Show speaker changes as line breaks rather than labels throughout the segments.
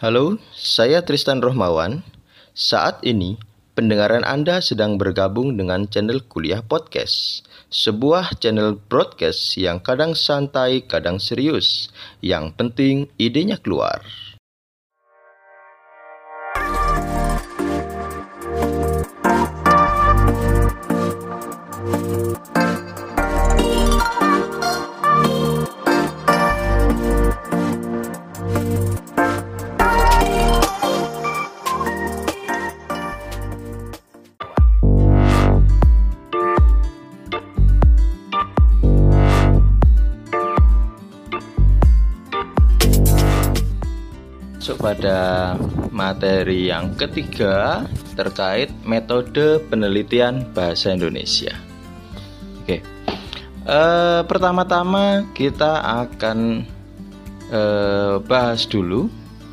Halo, saya Tristan Rohmawan. Saat ini, pendengaran Anda sedang bergabung dengan channel Kuliah Podcast, sebuah channel broadcast yang kadang santai, kadang serius. Yang penting, idenya keluar. Pada materi yang ketiga terkait metode penelitian bahasa Indonesia. Oke, eh, pertama-tama kita akan eh, bahas dulu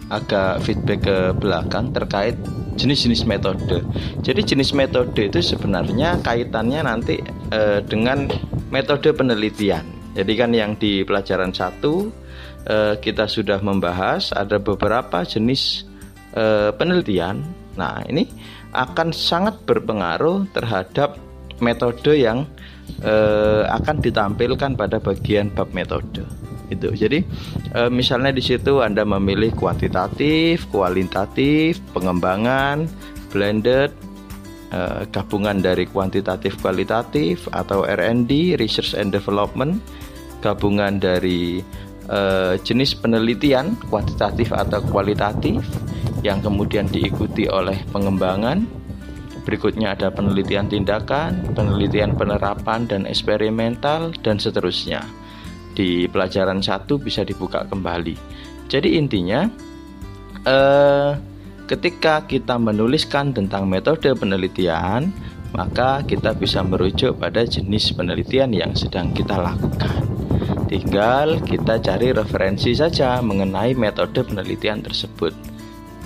agak feedback ke belakang terkait jenis-jenis metode. Jadi jenis metode itu sebenarnya kaitannya nanti eh, dengan metode penelitian. Jadi kan yang di pelajaran satu eh, kita sudah membahas ada beberapa jenis eh, penelitian. Nah, ini akan sangat berpengaruh terhadap metode yang eh, akan ditampilkan pada bagian bab metode. Itu. Jadi eh, misalnya di situ Anda memilih kuantitatif, kualitatif, pengembangan, blended, eh, gabungan dari kuantitatif kualitatif atau R&D (Research and Development), gabungan dari eh, jenis penelitian kuantitatif atau kualitatif yang kemudian diikuti oleh pengembangan. Berikutnya ada penelitian tindakan, penelitian penerapan dan eksperimental dan seterusnya. Di pelajaran satu bisa dibuka kembali. Jadi intinya eh, ketika kita menuliskan tentang metode penelitian, maka kita bisa merujuk pada jenis penelitian yang sedang kita lakukan. Tinggal kita cari referensi saja mengenai metode penelitian tersebut.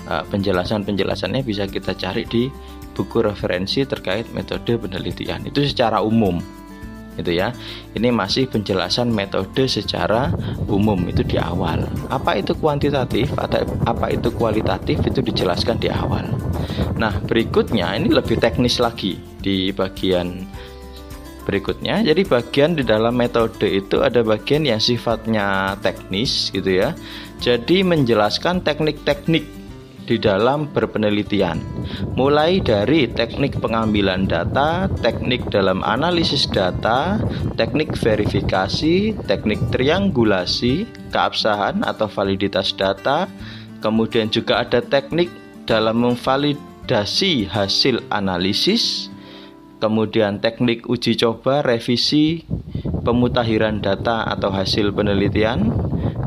Uh, penjelasan-penjelasannya bisa kita cari di buku referensi terkait metode penelitian. Itu secara umum. Itu ya. Ini masih penjelasan metode secara umum itu di awal. Apa itu kuantitatif atau apa itu kualitatif itu dijelaskan di awal. Nah, berikutnya ini lebih teknis lagi di bagian berikutnya. Jadi bagian di dalam metode itu ada bagian yang sifatnya teknis gitu ya. Jadi menjelaskan teknik-teknik di dalam berpenelitian. Mulai dari teknik pengambilan data, teknik dalam analisis data, teknik verifikasi, teknik triangulasi, keabsahan atau validitas data, kemudian juga ada teknik dalam memvalidasi hasil analisis, kemudian teknik uji coba, revisi, pemutahiran data atau hasil penelitian,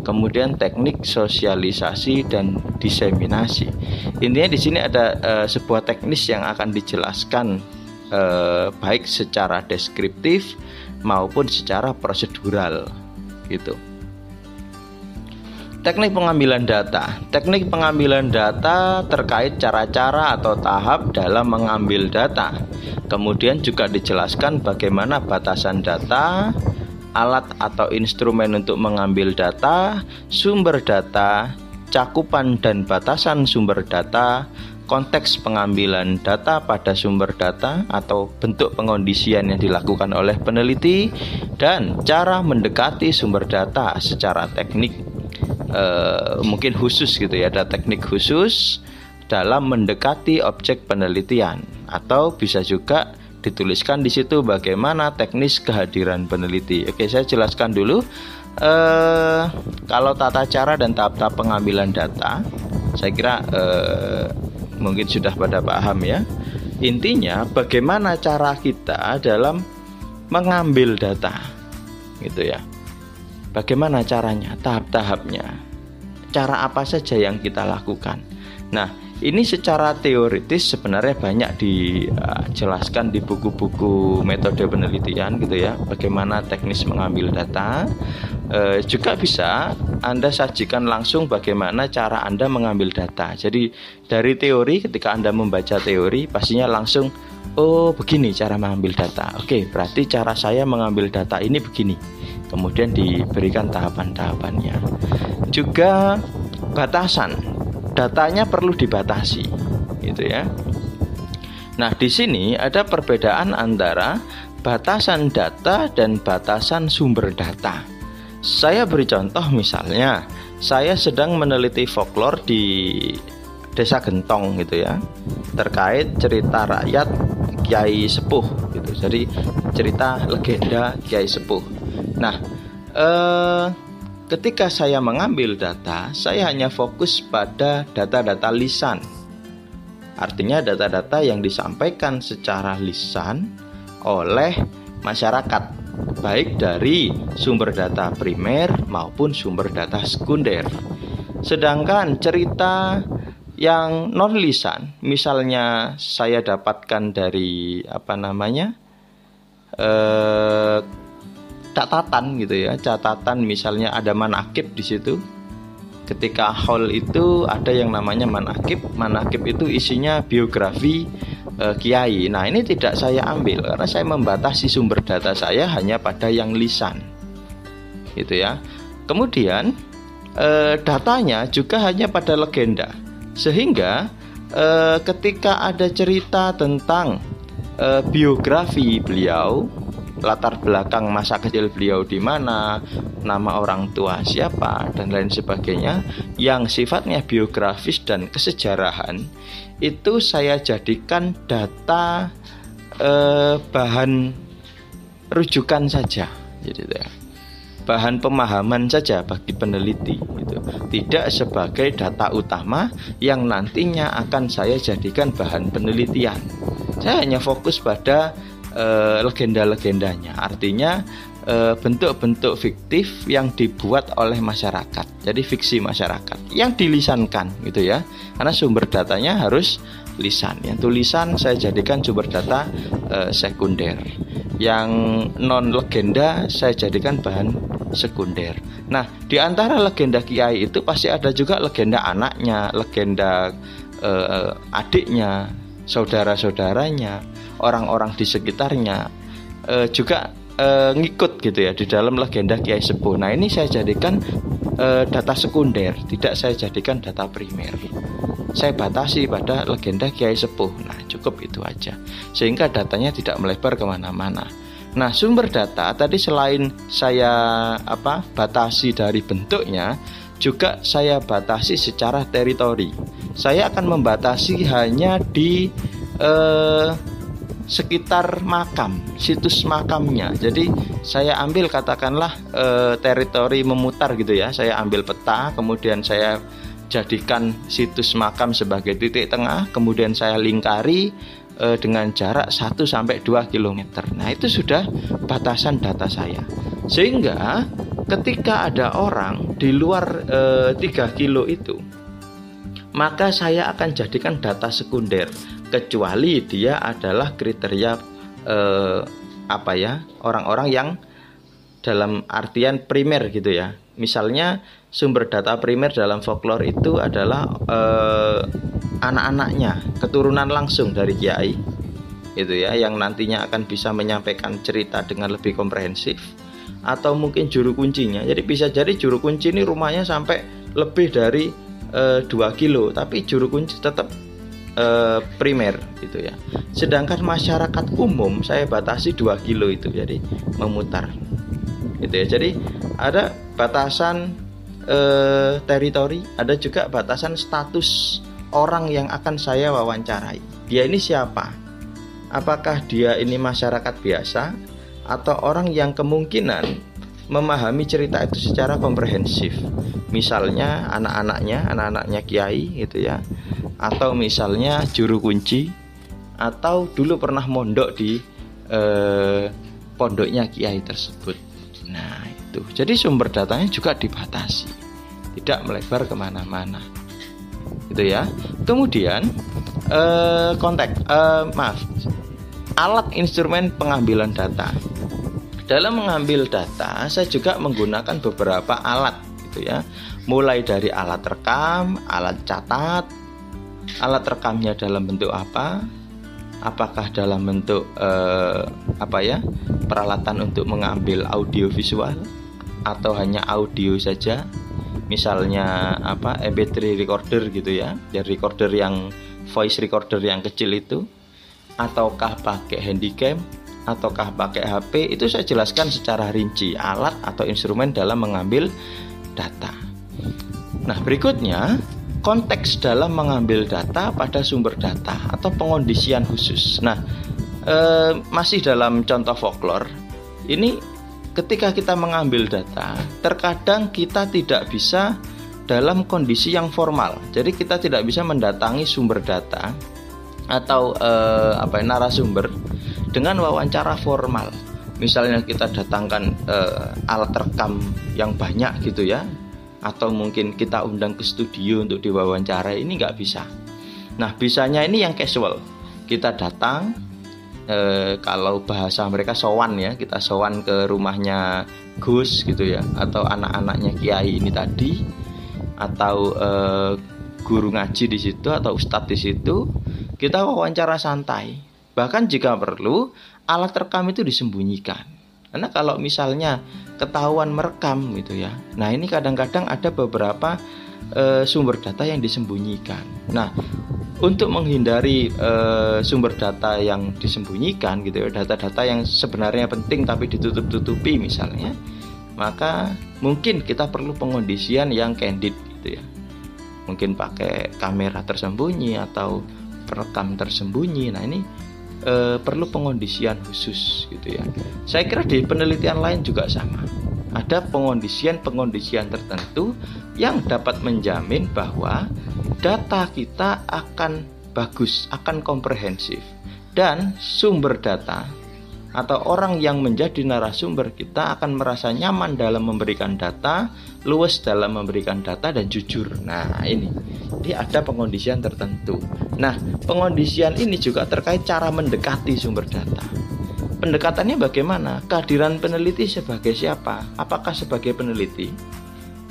kemudian teknik sosialisasi dan diseminasi. Intinya di sini ada uh, sebuah teknis yang akan dijelaskan uh, baik secara deskriptif maupun secara prosedural gitu. Teknik pengambilan data. Teknik pengambilan data terkait cara-cara atau tahap dalam mengambil data. Kemudian juga dijelaskan bagaimana batasan data, alat atau instrumen untuk mengambil data, sumber data, cakupan dan batasan sumber data, konteks pengambilan data pada sumber data atau bentuk pengondisian yang dilakukan oleh peneliti, dan cara mendekati sumber data secara teknik uh, mungkin khusus gitu ya ada teknik khusus dalam mendekati objek penelitian atau bisa juga dituliskan di situ bagaimana teknis kehadiran peneliti. Oke, saya jelaskan dulu. Uh, kalau tata cara dan tahap-tahap pengambilan data, saya kira uh, mungkin sudah pada paham ya. Intinya bagaimana cara kita dalam mengambil data, gitu ya. Bagaimana caranya, tahap-tahapnya, cara apa saja yang kita lakukan. Nah, ini secara teoritis sebenarnya banyak dijelaskan di buku-buku metode penelitian gitu ya, bagaimana teknis mengambil data. E, juga bisa Anda sajikan langsung bagaimana cara Anda mengambil data. Jadi dari teori ketika Anda membaca teori pastinya langsung oh begini cara mengambil data. Oke, berarti cara saya mengambil data ini begini kemudian diberikan tahapan-tahapannya. Juga batasan. datanya perlu dibatasi, gitu ya. Nah, di sini ada perbedaan antara batasan data dan batasan sumber data. Saya beri contoh misalnya, saya sedang meneliti folklore di Desa Gentong gitu ya, terkait cerita rakyat Kiai Sepuh gitu. Jadi cerita legenda Kiai Sepuh. Nah, eh, ketika saya mengambil data, saya hanya fokus pada data-data lisan Artinya data-data yang disampaikan secara lisan oleh masyarakat baik dari sumber data primer maupun sumber data sekunder. Sedangkan cerita yang non lisan, misalnya saya dapatkan dari apa namanya eh, catatan gitu ya, catatan misalnya ada manakib di situ, ketika hall itu ada yang namanya manakib. Manakib itu isinya biografi e, kiai. Nah ini tidak saya ambil karena saya membatasi sumber data saya hanya pada yang lisan. Gitu ya. Kemudian e, datanya juga hanya pada legenda. Sehingga e, ketika ada cerita tentang e, biografi beliau latar belakang masa kecil beliau di mana, nama orang tua siapa dan lain sebagainya yang sifatnya biografis dan kesejarahan itu saya jadikan data eh, bahan rujukan saja gitu ya bahan pemahaman saja bagi peneliti gitu. tidak sebagai data utama yang nantinya akan saya jadikan bahan penelitian saya hanya fokus pada uh, legenda-legendanya. Artinya uh, bentuk-bentuk fiktif yang dibuat oleh masyarakat. Jadi fiksi masyarakat yang dilisankan gitu ya. Karena sumber datanya harus lisan. Yang tulisan saya jadikan sumber data uh, sekunder. Yang non legenda saya jadikan bahan sekunder. Nah, di antara legenda kiai itu pasti ada juga legenda anaknya, legenda uh, adiknya, saudara-saudaranya, orang-orang di sekitarnya uh, juga uh, ngikut gitu ya di dalam legenda Kiai Sepuh. Nah ini saya jadikan uh, data sekunder, tidak saya jadikan data primer. Saya batasi pada legenda Kiai Sepuh. Nah cukup itu aja, sehingga datanya tidak melebar ke mana-mana. Nah sumber data tadi selain saya apa batasi dari bentuknya, juga saya batasi secara teritori. Saya akan membatasi hanya di eh, sekitar makam, situs makamnya. Jadi saya ambil katakanlah e, teritori memutar gitu ya. Saya ambil peta, kemudian saya jadikan situs makam sebagai titik tengah, kemudian saya lingkari e, dengan jarak 1 sampai 2 km. Nah, itu sudah batasan data saya. Sehingga ketika ada orang di luar e, 3 kilo itu, maka saya akan jadikan data sekunder kecuali dia adalah kriteria eh, apa ya orang-orang yang dalam artian primer gitu ya. Misalnya sumber data primer dalam folklore itu adalah eh, anak-anaknya keturunan langsung dari kiai itu ya yang nantinya akan bisa menyampaikan cerita dengan lebih komprehensif atau mungkin juru kuncinya. Jadi bisa jadi juru kunci ini rumahnya sampai lebih dari eh, 2 kilo tapi juru kunci tetap eh, primer gitu ya. Sedangkan masyarakat umum saya batasi 2 kilo itu jadi memutar. Gitu ya. Jadi ada batasan eh, teritori, ada juga batasan status orang yang akan saya wawancarai. Dia ini siapa? Apakah dia ini masyarakat biasa atau orang yang kemungkinan memahami cerita itu secara komprehensif. Misalnya anak-anaknya, anak-anaknya kiai gitu ya atau misalnya juru kunci atau dulu pernah mondok di eh, pondoknya kiai tersebut. Nah itu, jadi sumber datanya juga dibatasi, tidak melebar ke mana-mana, gitu ya. Kemudian eh, kontak, eh, maaf, alat instrumen pengambilan data. Dalam mengambil data, saya juga menggunakan beberapa alat, gitu ya. Mulai dari alat rekam, alat catat, alat rekamnya dalam bentuk apa? Apakah dalam bentuk eh, apa ya? Peralatan untuk mengambil audio visual? Atau hanya audio saja? Misalnya apa MP3 recorder gitu ya, ya recorder yang voice recorder yang kecil itu. Ataukah pakai handycam ataukah pakai HP itu saya jelaskan secara rinci alat atau instrumen dalam mengambil data. Nah, berikutnya konteks dalam mengambil data pada sumber data atau pengondisian khusus. Nah, eh, masih dalam contoh folklore, ini ketika kita mengambil data, terkadang kita tidak bisa dalam kondisi yang formal. Jadi kita tidak bisa mendatangi sumber data atau eh, apa ya, narasumber dengan wawancara formal. Misalnya kita datangkan eh, alat rekam yang banyak gitu ya, atau mungkin kita undang ke studio untuk diwawancara ini nggak bisa. Nah bisanya ini yang casual. Kita datang e, kalau bahasa mereka sowan ya kita sowan ke rumahnya Gus gitu ya atau anak-anaknya Kiai ini tadi atau e, guru ngaji di situ atau ustadz di situ kita wawancara santai. Bahkan jika perlu alat rekam itu disembunyikan karena kalau misalnya ketahuan merekam gitu ya. Nah, ini kadang-kadang ada beberapa e, sumber data yang disembunyikan. Nah, untuk menghindari e, sumber data yang disembunyikan gitu ya, data-data yang sebenarnya penting tapi ditutup-tutupi misalnya, maka mungkin kita perlu pengondisian yang candid gitu ya. Mungkin pakai kamera tersembunyi atau perekam tersembunyi. Nah, ini e, perlu pengondisian khusus gitu ya. Saya kira di penelitian lain juga sama. Ada pengondisian-pengondisian tertentu yang dapat menjamin bahwa data kita akan bagus, akan komprehensif dan sumber data atau orang yang menjadi narasumber kita akan merasa nyaman dalam memberikan data, luwes dalam memberikan data dan jujur. Nah, ini. Jadi ada pengondisian tertentu. Nah, pengondisian ini juga terkait cara mendekati sumber data. Pendekatannya bagaimana? Kehadiran peneliti sebagai siapa? Apakah sebagai peneliti?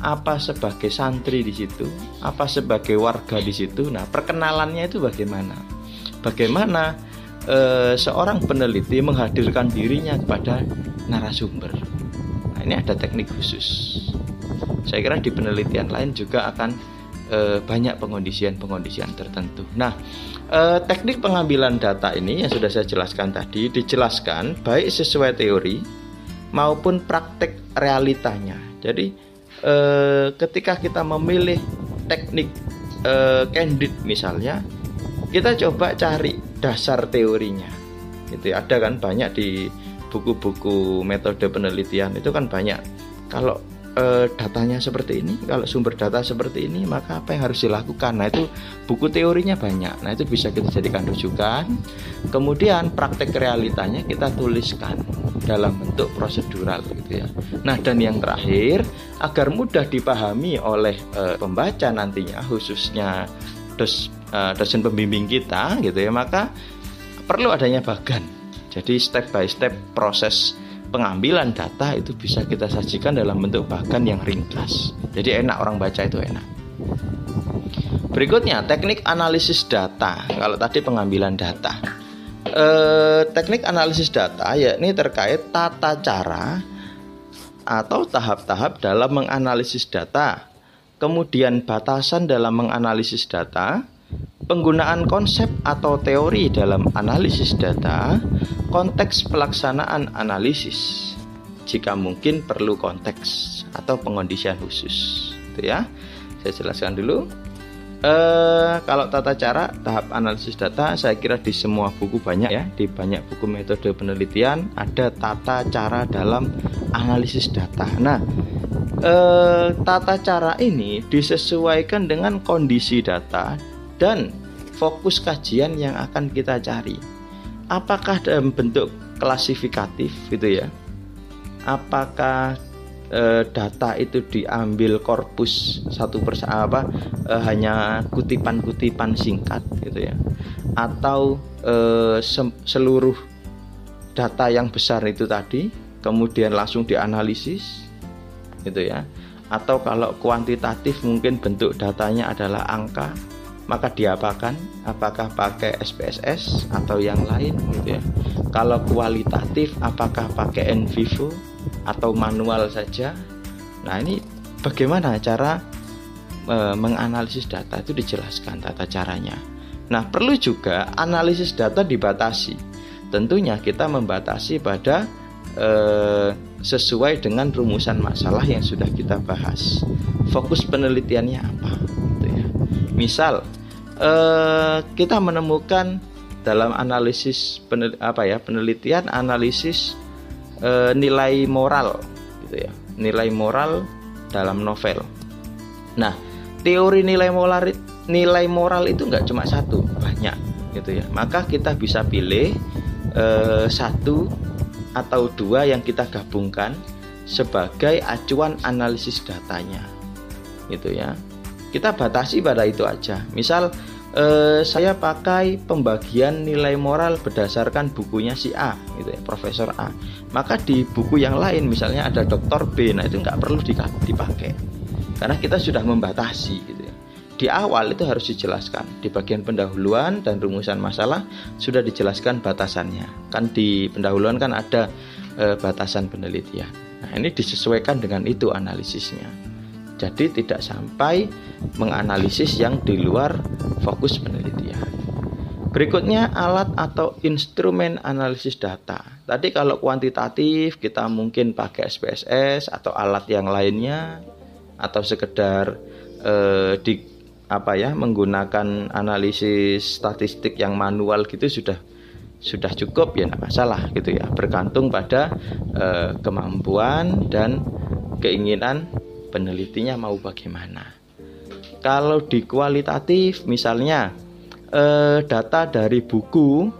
Apa sebagai santri di situ? Apa sebagai warga di situ? Nah, perkenalannya itu bagaimana? Bagaimana eh, seorang peneliti menghadirkan dirinya kepada narasumber. Nah, ini ada teknik khusus. Saya kira di penelitian lain juga akan eh, banyak pengondisian-pengondisian tertentu. Nah, eh, teknik pengambilan data ini yang sudah saya jelaskan tadi dijelaskan baik sesuai teori maupun praktek realitanya. Jadi, eh, ketika kita memilih teknik eh, candid misalnya, kita coba cari dasar teorinya. Itu ada kan banyak di buku-buku metode penelitian itu kan banyak. Kalau e, datanya seperti ini kalau sumber data seperti ini maka apa yang harus dilakukan? Nah itu buku teorinya banyak. Nah itu bisa kita jadikan rujukan. Kemudian praktek realitanya kita tuliskan dalam bentuk prosedural gitu ya. Nah dan yang terakhir agar mudah dipahami oleh e, pembaca nantinya khususnya dos uh, dosen pembimbing kita gitu ya maka perlu adanya bagan. Jadi step by step proses pengambilan data itu bisa kita sajikan dalam bentuk bagan yang ringkas. Jadi enak orang baca itu enak. Berikutnya teknik analisis data. Kalau tadi pengambilan data. Eh, teknik analisis data yakni terkait tata cara atau tahap-tahap dalam menganalisis data. Kemudian batasan dalam menganalisis data, penggunaan konsep atau teori dalam analisis data, konteks pelaksanaan analisis. Jika mungkin perlu konteks atau pengondisian khusus, itu ya. Saya jelaskan dulu. Eh, kalau tata cara tahap analisis data, saya kira di semua buku banyak ya, di banyak buku metode penelitian ada tata cara dalam analisis data. Nah, eh, tata cara ini disesuaikan dengan kondisi data dan fokus kajian yang akan kita cari. Apakah dalam bentuk klasifikatif gitu ya? Apakah eh, data itu diambil korpus satu persatu apa eh, hanya kutipan-kutipan singkat gitu ya? Atau eh, seluruh data yang besar itu tadi kemudian langsung dianalisis gitu ya atau kalau kuantitatif mungkin bentuk datanya adalah angka maka diapakan apakah pakai SPSS atau yang lain gitu ya kalau kualitatif apakah pakai in atau manual saja nah ini bagaimana cara e, menganalisis data itu dijelaskan tata caranya. Nah, perlu juga analisis data dibatasi. Tentunya kita membatasi pada e, sesuai dengan rumusan masalah yang sudah kita bahas. Fokus penelitiannya apa? Misal e, kita menemukan dalam analisis penel, apa ya penelitian analisis e, nilai moral gitu ya nilai moral dalam novel. Nah teori nilai moral nilai moral itu nggak cuma satu banyak gitu ya maka kita bisa pilih eh, satu atau dua yang kita gabungkan sebagai acuan analisis datanya gitu ya kita batasi pada itu aja misal eh, saya pakai pembagian nilai moral berdasarkan bukunya si A gitu ya Profesor A maka di buku yang lain misalnya ada Dokter B nah itu nggak perlu dipakai karena kita sudah membatasi gitu ya. Di awal itu harus dijelaskan di bagian pendahuluan dan rumusan masalah sudah dijelaskan batasannya. Kan di pendahuluan kan ada e, batasan penelitian. Nah, ini disesuaikan dengan itu analisisnya. Jadi tidak sampai menganalisis yang di luar fokus penelitian. Berikutnya alat atau instrumen analisis data. Tadi kalau kuantitatif kita mungkin pakai SPSS atau alat yang lainnya atau sekedar eh, di apa ya menggunakan analisis statistik yang manual gitu sudah sudah cukup ya tidak masalah gitu ya bergantung pada eh, kemampuan dan keinginan penelitinya mau bagaimana? Kalau di kualitatif misalnya eh, data dari buku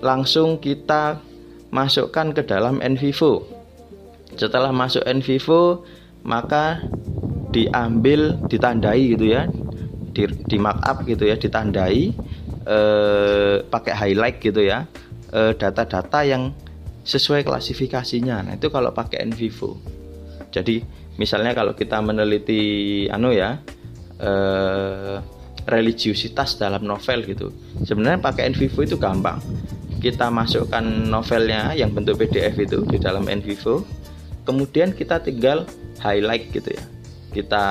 langsung kita masukkan ke dalam NVivo setelah masuk NVivo maka diambil ditandai gitu ya di, di markup gitu ya ditandai eh, pakai highlight gitu ya eh, data-data yang sesuai klasifikasinya. Nah itu kalau pakai NVivo jadi misalnya kalau kita meneliti anu ya eh, religiusitas dalam novel gitu. Sebenarnya pakai NVivo itu gampang. Kita masukkan novelnya yang bentuk PDF itu di dalam NVivo kemudian kita tinggal highlight gitu ya. Kita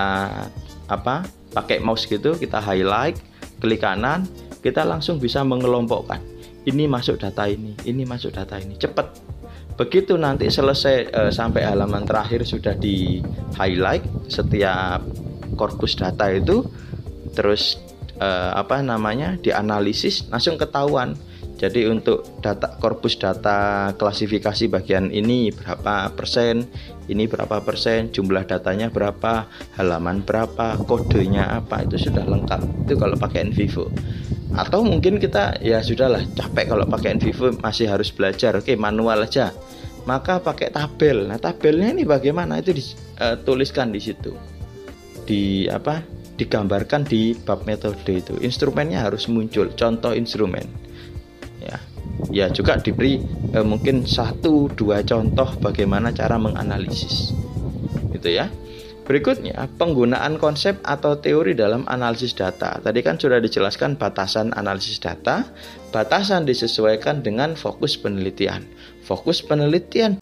apa pakai mouse gitu kita highlight klik kanan kita langsung bisa mengelompokkan. Ini masuk data ini ini masuk data ini. Cepat begitu nanti selesai e, sampai halaman terakhir sudah di highlight setiap korpus data itu terus e, apa namanya dianalisis langsung ketahuan jadi untuk data korpus data klasifikasi bagian ini berapa persen, ini berapa persen, jumlah datanya berapa, halaman berapa, kodenya apa itu sudah lengkap. Itu kalau pakai NVivo. Atau mungkin kita ya sudahlah capek kalau pakai NVivo masih harus belajar. Oke, manual aja. Maka pakai tabel. Nah, tabelnya ini bagaimana? Itu dituliskan eh, di situ. Di apa? digambarkan di bab metode itu. Instrumennya harus muncul, contoh instrumen ya ya juga diberi eh, mungkin satu dua contoh bagaimana cara menganalisis gitu ya Berikutnya, penggunaan konsep atau teori dalam analisis data. Tadi kan sudah dijelaskan batasan analisis data. Batasan disesuaikan dengan fokus penelitian. Fokus penelitian